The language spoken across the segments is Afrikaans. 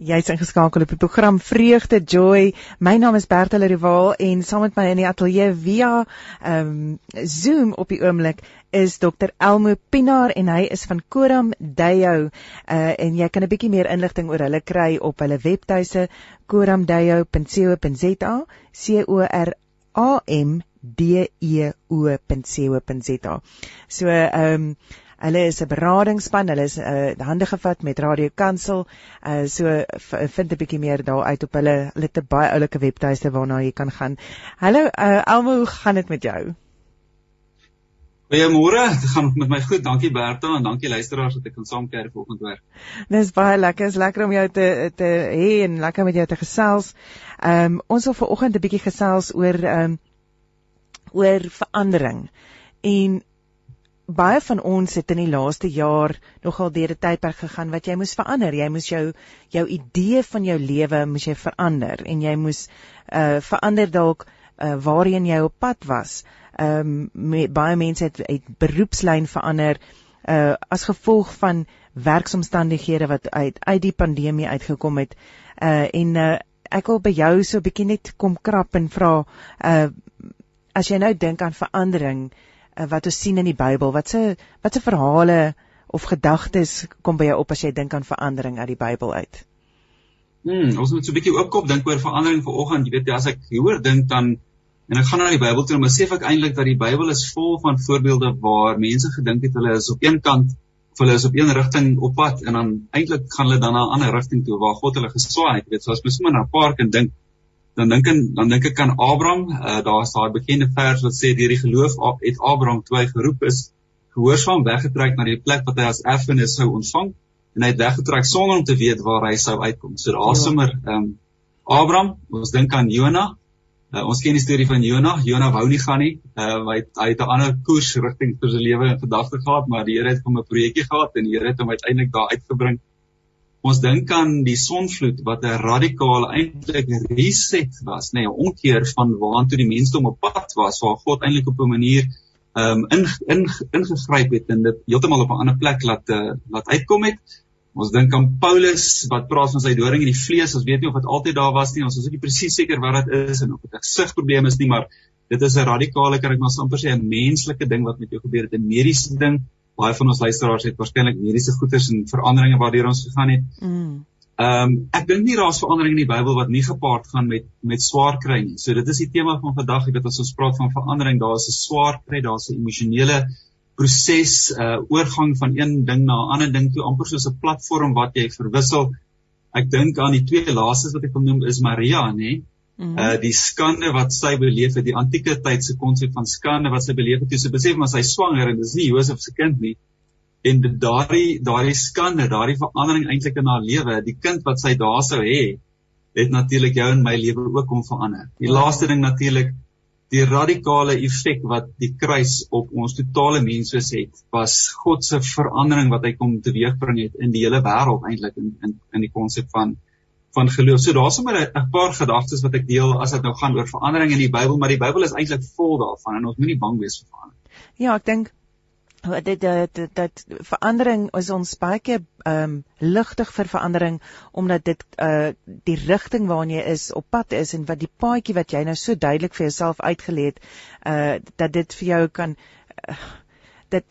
Jy's ingeskakel op die program Vreugde Joy. My naam is Bertha Rival en saam met my in die ateljee via ehm um, Zoom op die oomblik is Dr Elmo Pinaar en hy is van Koram Dayo. Uh en jy kan 'n bietjie meer inligting oor hulle kry op hulle webtuise koramdayo.co.za. C O R A M D E O.co.za. So ehm um, Hulle is 'n beradingsspan, hulle is uh, hande gevat met Radio Kansel. Uh so vind 'n bietjie meer daar uit op hulle hulle te baie oulike webtuiste waarna jy kan gaan. Hallo uh Elmo, hoe gaan dit met jou? Goeiemôre, dit gaan met my goed. Dankie Berta en dankie luisteraars dat ek kan saamkeer vanoggend hoor. Dis baie lekker. Is lekker om jou te te hê en lekker met jou te gesels. Ehm um, ons wil vanoggend 'n bietjie gesels oor ehm um, oor verandering. En baie van ons het in die laaste jaar nogal deur 'n tydperk gegaan wat jy moes verander. Jy moes jou jou idee van jou lewe moes jy verander en jy moes uh verander dalk uh waarheen jy op pad was. Um baie mense het uit beroepslyn verander uh as gevolg van werksomstandighede wat uit uit die pandemie uitgekom het. Uh en uh ek wil by jou so 'n bietjie net kom krap en vra uh as jy nou dink aan verandering uh, wat ons sien in die Bybel? Watse watse verhale of gedagtes kom by jou op as jy dink aan verandering uit die Bybel uit? Hmm, ons moet so 'n bietjie oopkop dink oor verandering vanoggend. Jy weet, as ek hoor dink dan en ek gaan na die Bybel toe, dan besef ek eintlik dat die Bybel is vol van voorbeelde waar mense gedink het hulle is op een kant of hulle is op een rigting op pad en dan eintlik gaan hulle dan na 'n ander rigting toe waar God hulle geswaai het. Jy weet, so as mens sommer na 'n paar kan dink, dan dink ek dan dink ek aan Abraham. Uh, daar is daai bekende vers wat sê deur die geloof het Abraham toe hy geroep is gehoorsaam weggetrek na die plek wat hy as erfenis sou ontvang en hy het weggetrek sonder om te weet waar hy sou uitkom. So daar ja. sommer ehm um, Abraham, ons dink aan Jona. Uh, ons ken die storie van Jona. Jona wou nie gaan nie. Uh, hy het, hy het 'n ander koers rigting vir sy lewe in gedagte gehad, maar die Here het hom 'n projekkie gehad en die Here het hom uiteindelik daar uitgebring Ons dink aan die sonvloed wat 'n radikale eintlik reset was, nê, nee, 'n omkeer van waantoe die mensdom op pad was, waar God eintlik op 'n manier ehm um, in in ingegryp het en dit heeltemal op 'n ander plek laat uh, laat uitkom het. Ons dink aan Paulus wat praat van sy doring in die vlees. Ons weet nie of dit altyd daar was nie. Ons is ook nie presies seker wat dit is en of dit 'n sigproblem is nie, maar dit is 'n radikale, kan ek maar amper sê 'n menslike ding wat met jou gebeur het, 'n mediese ding baie van ons luisteraars het waarskynlik mediese goeders en veranderinge waardeur ons gegaan het. Mm. Ehm um, ek dink nie daar's verandering in die Bybel wat nie gepaard gaan met met swaar kry nie. So dit is die tema van vandag, jy weet as ons praat van verandering, daar's 'n swaar kry, daar's 'n emosionele proses, 'n uh, oorgang van een ding na 'n ander ding toe, amper soos 'n platform wat jy verwissel. Ek dink aan die twee laastes wat ek wil noem is Maria, nê? Nee? Mm -hmm. uh die skande wat sy beleef het, die antieke tyd se konsep van skande wat sy beleef het, toe sy besef maar sy swanger en dis nie Josef se kind nie. En daardie daardie skande, daardie verandering eintlik in haar lewe, die kind wat sy daar sou hê, het natuurlik jou en my lewe ook kom verander. Die laaste ding natuurlik die radikale effek wat die kruis op ons totale menswees het, was God se verandering wat hy kom teweegbring het in die hele wêreld eintlik in in in die konsep van van geloof. So daar's sommer 'n paar gedagtes wat ek deel as dit nou gaan oor verandering in die Bybel, maar die Bybel is eintlik vol daarvan en ons moenie bang wees vir verandering. Ja, ek dink dit dit dat verandering is ons baie keer ehm um, ligtig vir verandering omdat dit uh die rigting waarna jy is op pad is en wat die paadjie wat jy nou so duidelik vir jouself uitgelê het uh dat dit vir jou kan uh, dat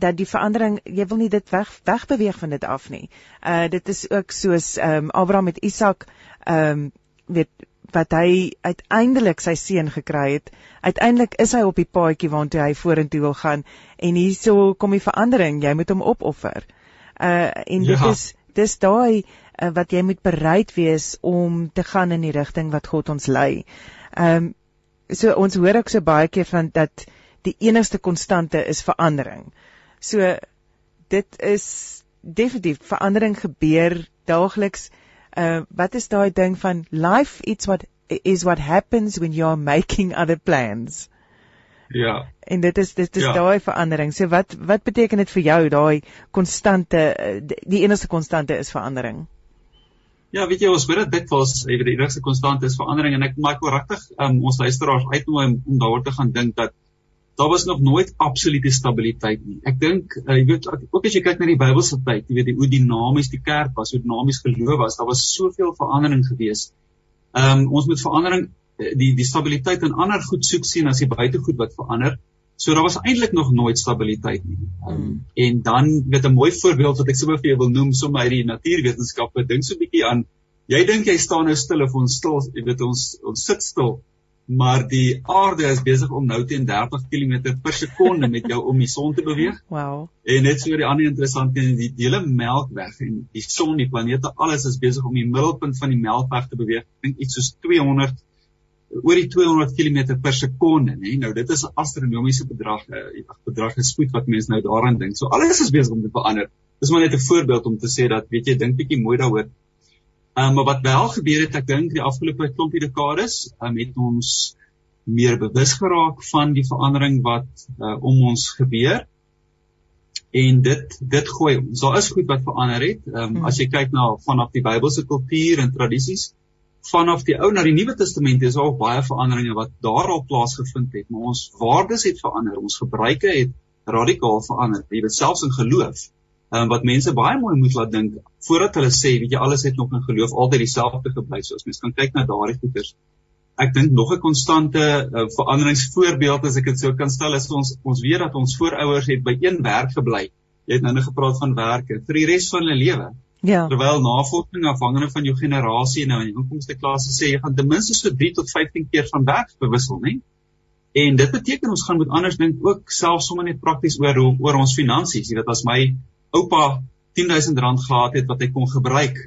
dat die verandering jy wil nie dit weg wegbeweeg van dit af nie. Uh dit is ook soos ehm um, Abraham met Isak ehm um, weet wat hy uiteindelik sy seun gekry het. Uiteindelik is hy op die paadjie waartoe hy vorentoe wil gaan en hierso kom die verandering, jy moet hom opoffer. Uh en dit ja. is dis daai uh, wat jy moet bereid wees om te gaan in die rigting wat God ons lei. Ehm um, so ons hoor ook so baie keer van dat die enigste konstante is verandering. So dit is definitief verandering gebeur daagliks. Uh wat is daai ding van life it's what is what happens when you are making other plans. Ja. En dit is dit is ja. daai verandering. So wat wat beteken dit vir jou daai konstante die enigste konstante is verandering? Ja, weet jy ons hoor dit dikwels, jy weet die enigste konstante is verandering en ek maak regtig um, ons luisteraars uitnooi om, om daaroor te gaan dink dat daar was nog nooit absolute stabiliteit nie. Ek dink uh, jy weet ook as jy kyk na die Bybelse tyd, jy weet hoe dinamies die kerk was, hoe dinamies geloof was, daar was soveel verandering gewees. Ehm um, ons moet verandering eh, die die stabiliteit in ander goed soek sien as die buitegoed wat verander. So daar was eintlik nog nooit stabiliteit nie. Um, mm. En dan met 'n mooi voorbeeld wat ek sommer vir jou wil noem, sommer uit die natuurwetenskappe, dink so 'n bietjie aan jy dink jy staan nou stil of ons stil, jy weet ons ons sit stil, maar die aarde is besig om nou teen 30 km per sekonde met jou om die son te beweeg. Wow. En net so die ander interessant is die hele Melkweg en die son, die planete, alles is besig om die middelpunt van die Melkweg te beweeg. Ek dink iets soos 200 oor die 200 km per sekonde, nê. Nou dit is 'n astronomiese bedrag, 'n uh, bedrag gespoed wat mense nou daaraan dink. So alles is besig om te verander. Dis maar net 'n voorbeeld om te sê dat weet jy, dink bietjie mooi daaroor. Um, maar wat wel gebeur het, ek dink die afgelope klompie dekades, um, het ons meer bewus geraak van die verandering wat uh, om ons gebeur. En dit dit gooi ons. Daar is goed wat verander het. Um, hmm. as jy kyk na vanaf die Bybelse kultuur en tradisies vanaf die Ou na die Nuwe Testament is daar baie veranderinge wat daarop plaasgevind het. Maar ons waardes het verander, ons gebruike het radikaal verander. Jy weet selfs in geloof um, wat mense baie mooi moet laat dink voordat hulle sê weet jy alles het nog in geloof altyd dieselfde gebly soos mens kan kyk na daardie goeters ek dink nog 'n konstante uh, veranderingsvoorbeeld as ek dit sou kan stel is ons ons weet dat ons voorouers het by een werk gebly jy het nou net gepraat van werke vir die res van hulle lewe Ja. Terwyl navorsing afhangende van jou generasie nou in die inkomste klasse sê jy gaan ten minste so 3 tot 15 keer van werk bewissel, né? En dit beteken ons gaan moet anders dink ook selfs sommer net prakties oor oor ons finansies. Jy weet as my oupa 10000 rand gehad het wat hy kon gebruik,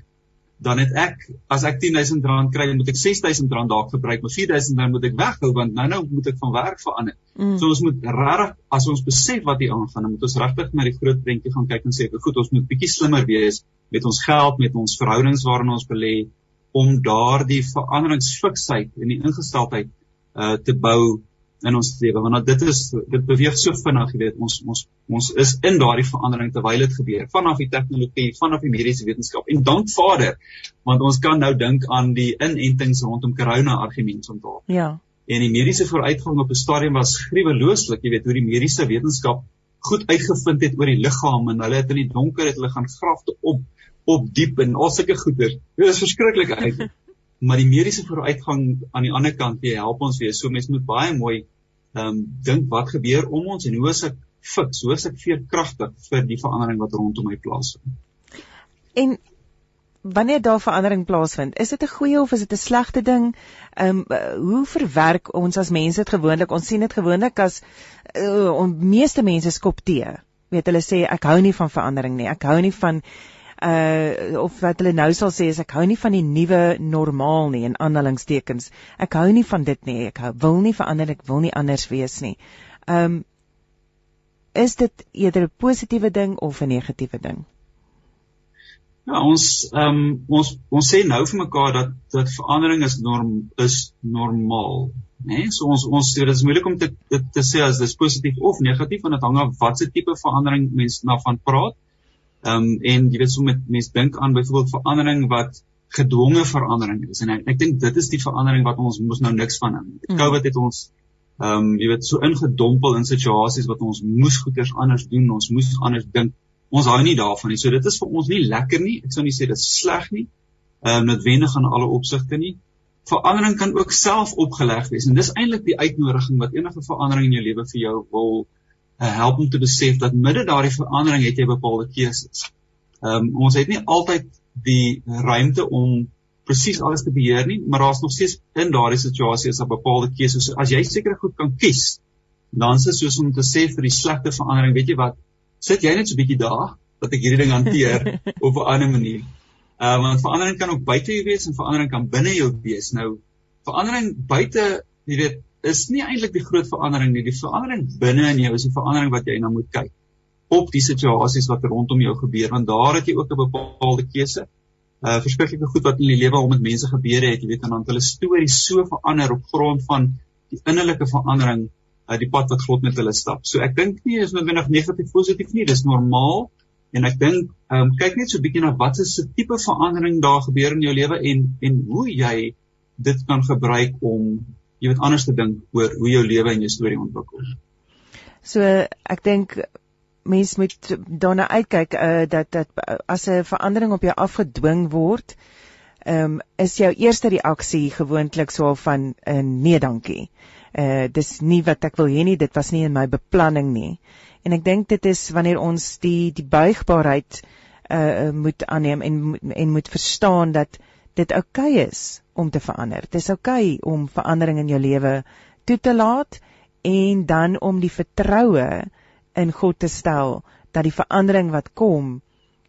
dan het ek as ek 10000 rand kry, moet ek 6000 rand dalk gebruik, maar 4000 rand moet ek weghou want nou nou moet ek van werk verander. Mm. So ons moet regtig as ons besef wat hier aangaan, dan moet ons regtig na die groot prentjie gaan kyk en sê, "Goed, ons moet bietjie slimmer wees met ons geld, met ons verhoudings waarin ons belê om daardie veranderingsfiksheid en die ingesteldheid uh te bou in ons lewe want dit is dit beweeg so vinnig jy weet ons ons ons is in daardie verandering terwyl dit gebeur vanaf die tegnologie vanaf die mediese wetenskap en dank Vader want ons kan nou dink aan die inentings rondom corona argumente onthou ja. En die mediese vooruitgang op 'n stadium was gruwelooslik jy weet hoe die mediese wetenskap goed uitgevind het oor die liggaam en hulle het in die donker het hulle gaan grafte op op diep en al sulke goeders dit is verskriklik uit maar die mediese vooruitgang aan die ander kant weer help ons weer. So mense moet baie mooi ehm um, dink wat gebeur om ons en hoe is ek fiks, hoe is ek veerkragtig vir die verandering wat rondom my plaasvind. En wanneer daar verandering plaasvind, is dit 'n goeie of is dit 'n slegte ding? Ehm um, hoe verwerk ons as mense dit gewoonlik? Ons sien dit gewoonlik as uh, ons meeste mense skop tee. Weet hulle sê ek hou nie van verandering nie. Ek hou nie van uh of wat hulle nou sal sê is ek hou nie van die nuwe normaal nie in aanhalingstekens. Ek hou nie van dit nie. Ek hou, wil nie verander, ek wil nie anders wees nie. Um is dit eerder 'n positiewe ding of 'n negatiewe ding? Ja, ons ehm um, ons ons sê nou vir mekaar dat dat verandering is norm is normaal, né? Nee? So ons ons sê dit is moeilik om te te, te sê as dit positief of negatief want dit hang af watse tipe verandering mens na van praat. Ehm um, en jy weet so met mense dink aan byvoorbeeld verandering wat gedwonge verandering is en ek, ek dink dit is die verandering wat ons mos nou niks van hou. Mm. COVID het ons ehm um, jy weet so ingedompel in situasies wat ons moes goeders anders doen, ons moes anders dink. Ons hou nie daarvan nie. So dit is vir ons nie lekker nie. Ek sou nie sê dit is sleg nie. Ehm um, noodwendig aan alle opsigte nie. Verandering kan ook self opgeleg wees en dis eintlik die uitnodiging wat enige verandering in jou lewe vir jou wil uh, help om te besef dat midde daardie verandering het jy bepaalde keuses. Ehm um, ons het nie altyd die ruimte om presies alles te beheer nie, maar daar's nog steeds in daardie situasie is daar bepaalde keuses. As jy seker goed kan kies, dan is dit soos om te sê vir die slegte verandering, weet jy wat? Sit jy net so 'n bietjie daar dat ek hierdie ding hanteer op 'n ander manier. Ehm uh, want verandering kan ook buite jou wees en verandering kan binne jou wees. Nou verandering buite, jy weet, is nie eintlik die groot verandering nie. Die verandering binne in jou is 'n verandering wat jy na moet kyk op die situasies wat rondom jou gebeur want daar het jy ook 'n bepaalde keuse. Uh verskriklike goed wat in die lewe om met mense gebeur het, jy weet en dan hulle stories so verander op grond van die innerlike verandering uh, die pad wat God met hulle stap. So ek dink nie is noodwendig negatief positief nie, dis normaal. En ek dink, ehm um, kyk net so 'n bietjie na wat is 'n tipe verandering daar gebeur in jou lewe en en hoe jy dit kan gebruik om jy weet anders te dink oor hoe jou lewe en jou storie ontwikkel. So ek dink mens moet daarna uitkyk uh, dat dat as 'n verandering op jou afgedwing word, ehm um, is jou eerste reaksie gewoonlik so van 'n uh, nee dankie. Uh dis nie wat ek wil hê nie, dit was nie in my beplanning nie. En ek dink dit is wanneer ons die die buigbaarheid uh moet aanneem en en moet verstaan dat dit oukei okay is om te verander. Dit is oukei okay om verandering in jou lewe toe te laat en dan om die vertroue in God te stel dat die verandering wat kom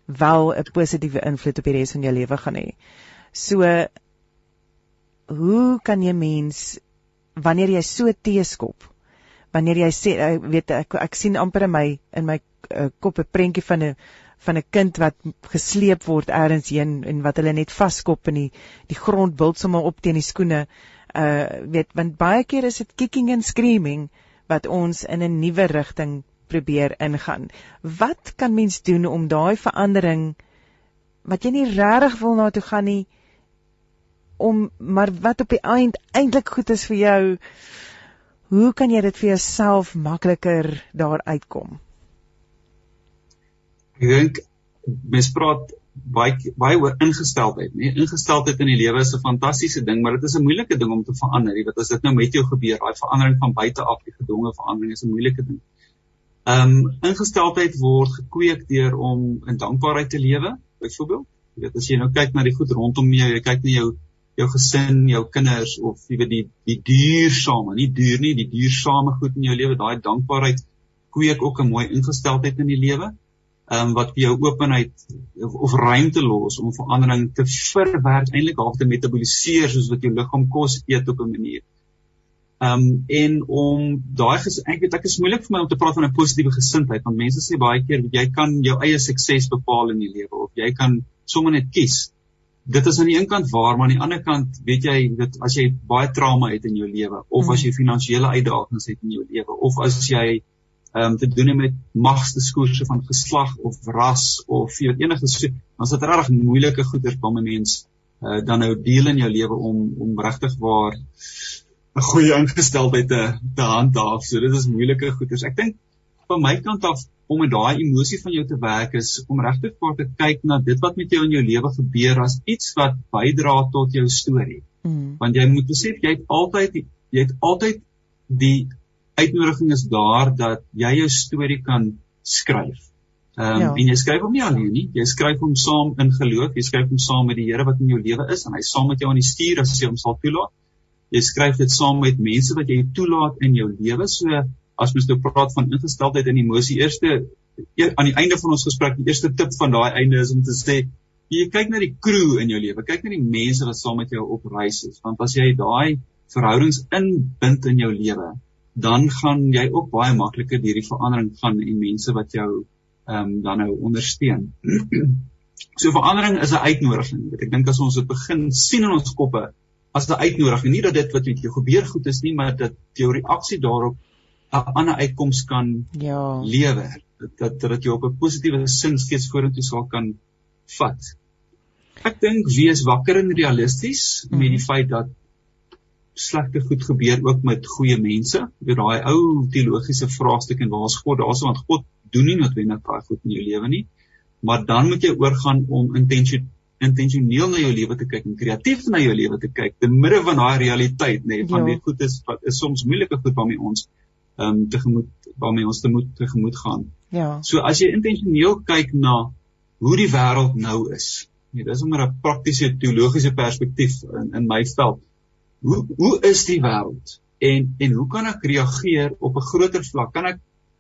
wel 'n positiewe invloed op die res van jou lewe gaan hê. So hoe kan jy mens wanneer jy so teeskop wanneer jy sê ek weet ek ek sien amper in my in my uh, kop 'n prentjie van 'n van 'n kind wat gesleep word elders heen en wat hulle net vaskop in die die grond bult sommer op teen die skoene. Uh weet want baie keer is dit kicking and screaming wat ons in 'n nuwe rigting probeer ingaan. Wat kan mens doen om daai verandering wat jy nie regtig wil na toe gaan nie om maar wat op die eind eintlik goed is vir jou hoe kan jy dit vir jouself makliker daar uitkom? Ek dink mens praat baie baie oor ingesteldheid, nee, ingesteldheid in die lewe is 'n fantastiese ding, maar dit is 'n moeilike ding om te verander. Jy weet as dit nou met jou gebeur, daai verandering van buite af, die gedwonge verandering is 'n moeilike ding. Ehm um, ingesteldheid word gekweek deur om in dankbaarheid te lewe, byvoorbeeld. Jy weet as jy nou kyk na die goed rondom jou, jy kyk na jou jou gesin, jou kinders of jy weet die die duursame, nie duur nie, die duursame goed in jou lewe, daai dankbaarheid kweek ook 'n mooi ingesteldheid in die lewe um, wat vir jou openheid of, of ruimte los om verandering te verwerk, eintlik half te metaboliseer soos wat jou liggaam kos eet op 'n manier. Um en om daai ek weet ek is moeilik vir my om te praat van 'n positiewe gesindheid want mense sê baie keer jy kan jou eie sukses bepaal in die lewe of jy kan sommer net kies. Dit is aan die een kant waar, maar aan die ander kant weet jy dat as jy baie trauma het in jou lewe of as jy finansiële uitdagings het in jou lewe of as jy um, te doen met magsdiskurse van geslag of ras of jy weet enige so dan is dit regtig moeilike goeders waarmee mens uh, dan nou deel in jou lewe om om regtig waar 'n goeie ingesteldheid te te handhaaf. So dit is moeilike goeders. Ek dink van my kant af om met daai emosie van jou te werk is om regtig vir te kyk na dit wat met jou in jou lewe gebeur as iets wat bydra tot jou storie. Mm. Want jy moet besef jy het altyd jy het altyd die uitnodiging is daar dat jy jou storie kan skryf. Ehm um, ja. en jy skryf hom nie alleen nie, jy skryf hom saam in geloof, jy skryf hom saam met die Here wat in jou lewe is en hy saam met jou aan die stuur as jy hom sal toelaat. Jy skryf dit saam met mense wat jy toelaat in jou lewe. So as mens nou praat van ingesteldheid en emosie, eerste e, aan die einde van ons gesprek, die eerste tip van daai einde is om te sê jy kyk na die crew in jou lewe, kyk na die mense wat saam met jou op reis is, want as jy daai verhoudings inbind in jou lewe, dan gaan jy ook baie makliker hierdie verandering gaan en mense wat jou ehm um, dan nou ondersteun. so verandering is 'n uitnodiging. Ek dink as ons dit begin sien in ons koppe as 'n uitnodiging, nie dat dit wat met jou gebeur goed is nie, maar dat jou reaksie daarop 'n ander uitkoms kan ja lewer. Dat dat dit jou op 'n positiewe sin steeds vorentoe sal kan vat. Ek dink wees wakker en realisties mm -hmm. met die feit dat slegte goed gebeur ook met goeie mense. Jy daai ou teologiese vraagstuk en waar is God? Daar's want God doen nie noodwendig baie goed in jou lewe nie. Maar dan moet jy oorgaan om intention intentioneel na jou lewe te kyk en kreatief na jou lewe te kyk te midde van daai realiteit nê nee, van ja. die goed is wat is soms moeilike goed waarmee ons ehm um, tegemoet waarmee ons te moet tegemoet gaan. Ja. So as jy intentioneel kyk na hoe die wêreld nou is. Nee, dis 'n meer praktiese teologiese perspektief in in my veld hoe hoe is die wêreld en en hoe kan ek reageer op 'n groter vlak? Kan ek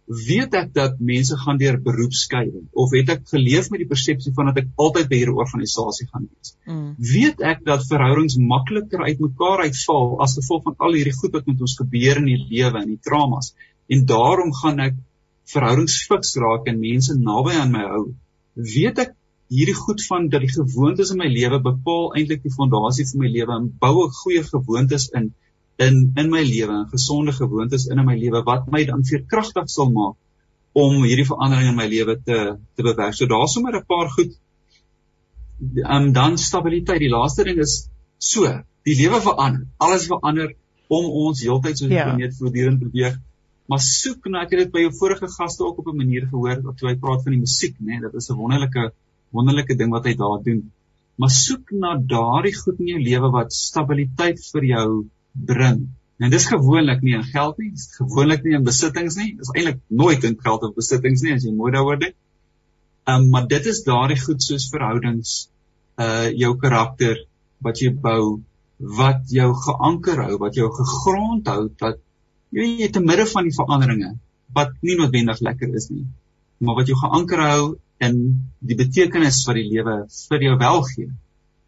weet ek dat mense gaan deur beroepskeiding of het ek geleef met die persepsie van dat ek altyd by hierdie organisasie gaan wees? Mm. Weet ek dat verhoudings makliker uitmekaar uitval as gevolg van al hierdie goed wat met ons gebeur in die lewe en die traumas en daarom gaan ek verhoudings fiks raak en mense naby aan my hou? Weet ek hierdie goed van dat die gewoontes in my lewe bepaal eintlik die fondasie vir my lewe en bou ek goeie gewoontes in in in my lewe en gesonde gewoontes in in my lewe wat my dan veerkragtig sal maak om hierdie verandering in my lewe te te bewerk. So daar's sommer 'n paar goed. Um, dan stabiliteit. Die laaste ding is so, die lewe verander. Alles verander om ons heeltyd so die ja. planeet voortdurend beweeg. Maar soek na ek het dit by jou vorige gaste ook op 'n manier gehoor wat hy praat van die musiek, né? Nee, dit is 'n wonderlike wonderlike ding wat hy daar doen. Maar soek na daardie goed in jou lewe wat stabiliteit vir jou bring. En dis gewoonlik nie in geld nie, dis gewoonlik nie in besittings nie. Dis eintlik nooit in geld of besittings nie as jy mooi daaroor dink. Ehm um, maar dit is daardie goed soos verhoudings, uh jou karakter wat jy bou, wat jou geanker hou, wat jou gegrond hou dat jy weet te midde van die veranderinge wat nie noodwendig lekker is nie, maar wat jou geanker hou in die betekenis wat die lewe vir jou wel gee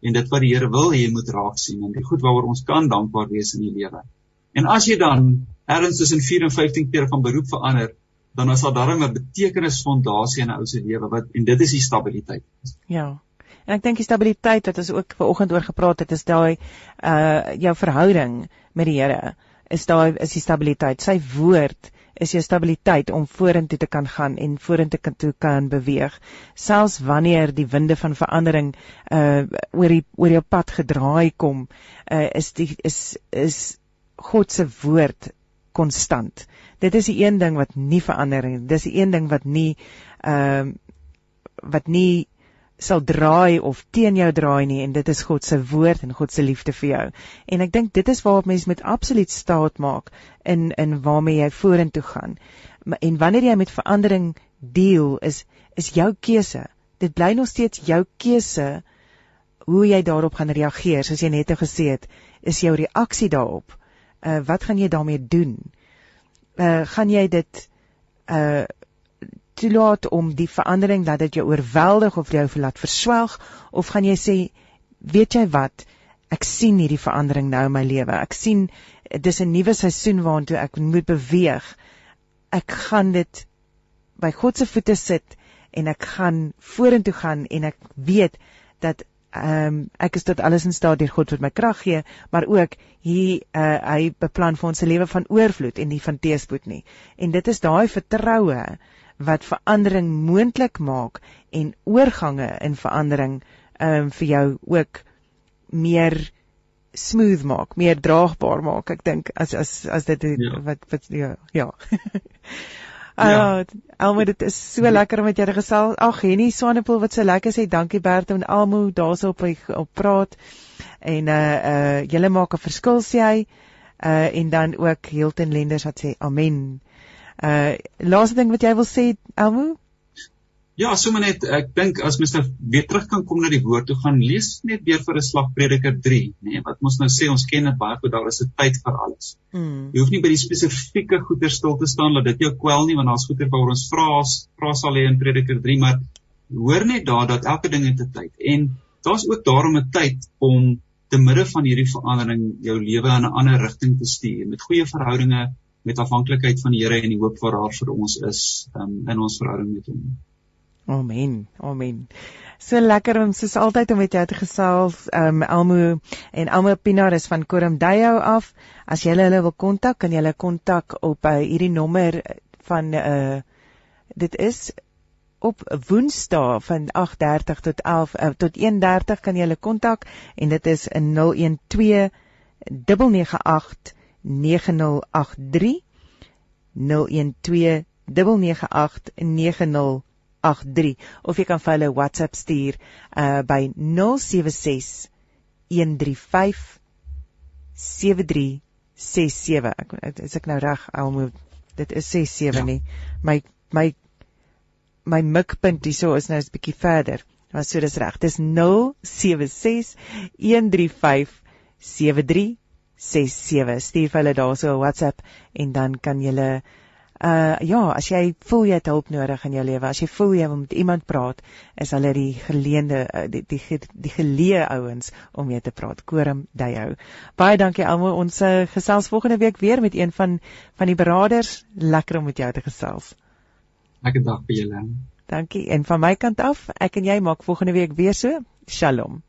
en dit wat die Here wil hê jy moet raak sien en die goed waaroor ons kan dankbaar wees in die lewe. En as jy dan ergens tussen 4 en 15 keer van beroep verander, dan is daar darem 'n betekenisfondasie in 'n ou se lewe wat en dit is die stabiliteit. Ja. En ek dink die stabiliteit wat ons ook ver oggend oor gepraat het, is daai uh jou verhouding met die Here. Is daai is die stabiliteit. Sy woord is jou stabiliteit om vorentoe te kan gaan en vorentoe kan toe kan beweeg. Selfs wanneer die winde van verandering uh oor die oor jou pad gedraai kom, uh is die is is God se woord konstant. Dit is die een ding wat nie verander nie. Dis die een ding wat nie ehm uh, wat nie sal draai of teen jou draai nie en dit is God se woord en God se liefde vir jou. En ek dink dit is waarop mense met absoluut staat maak in in waarmee jy vorentoe gaan. En wanneer jy met verandering deel is is jou keuse. Dit bly nog steeds jou keuse hoe jy daarop gaan reageer. Soos jy net nou gesê het, is jou reaksie daarop uh, wat gaan jy daarmee doen? Uh gaan jy dit uh toelaat om die verandering dat dit jou oorweldig of jou laat verswelg of gaan jy sê weet jy wat ek sien hierdie verandering nou in my lewe ek sien dis 'n nuwe seisoen waartoe ek moet beweeg ek gaan dit by God se voete sit en ek gaan vorentoe gaan en ek weet dat ehm um, ek is tot alles in staat deur God wat my krag gee, maar ook hier uh, hy beplan vir ons 'n lewe van oorvloed en nie van teëspoed nie. En dit is daai vertroue wat verandering moontlik maak en oorgange in verandering ehm um, vir jou ook meer smooth maak, meer draagbaar maak. Ek dink as as as dit ja. wat wat ja. ja. Ja, uh, Almo, dit is so ja. lekker om met te gesels. Ag, Henny Swanepoel wat so lekker sê, dankie Bert en Almo daarso op op praat. En uh uh julle maak 'n verskil sê hy. Uh en dan ook Hilton Lenders wat sê amen. Uh laaste ding wat jy wil sê, Almo? Ja, sommer net ek dink as mens nou weer terug kan kom na die woord toe gaan lees net weer vir 'n slag Prediker 3, nê, nee, wat ons nou sê ons ken dit baie goed daar is 'n tyd vir alles. Hmm. Jy hoef nie by die spesifieke goeder stil te staan dat dit jou kwel nie want daar's goeder waaroor ons vra vra sal hê in Prediker 3, maar hoor net daar dat elke ding het 'n tyd en daar's ook daarom 'n tyd om te midde van hierdie verandering jou lewe in 'n ander rigting te stuur met goeie verhoudinge met afhanklikheid van die Here en die hoop wat daar vir ons is um, in ons verhouding met hom. Amen. Amen. So lekker om soos altyd om met jou te gesels. Um Elmo en Elmo Pinaar is van Koromdeyo af. As jy hulle wil kontak, kan jy hulle kontak op uh, hierdie nommer van uh dit is op Woensdae van 8:30 tot 11 uh, tot 1:30 kan jy hulle kontak en dit is 012 998 9083 012 998 9083 083 of jy kan vir hulle WhatsApp stuur uh by 076 135 7367 ek is ek nou reg Elmo? Dit is 67 ja. nie. My my my mikpunt hierso is nou 'n bietjie verder maar so dis reg. Dis 076 135 7367 stuur vir hulle daarso 'n WhatsApp en dan kan jy uh ja, as jy voel jy het hulp nodig in jou lewe, as jy voel jy wil met iemand praat, is hulle die geleende uh, die die die geleë ouens om mee te praat. Korum Deyou. Baie dankie Elmo. Ons uh, gesels volgende week weer met een van van die beraders. Lekker om met jou te gesels. Lekker dag vir julle. Dankie. En van my kant af, ek en jy maak volgende week weer so. Shalom.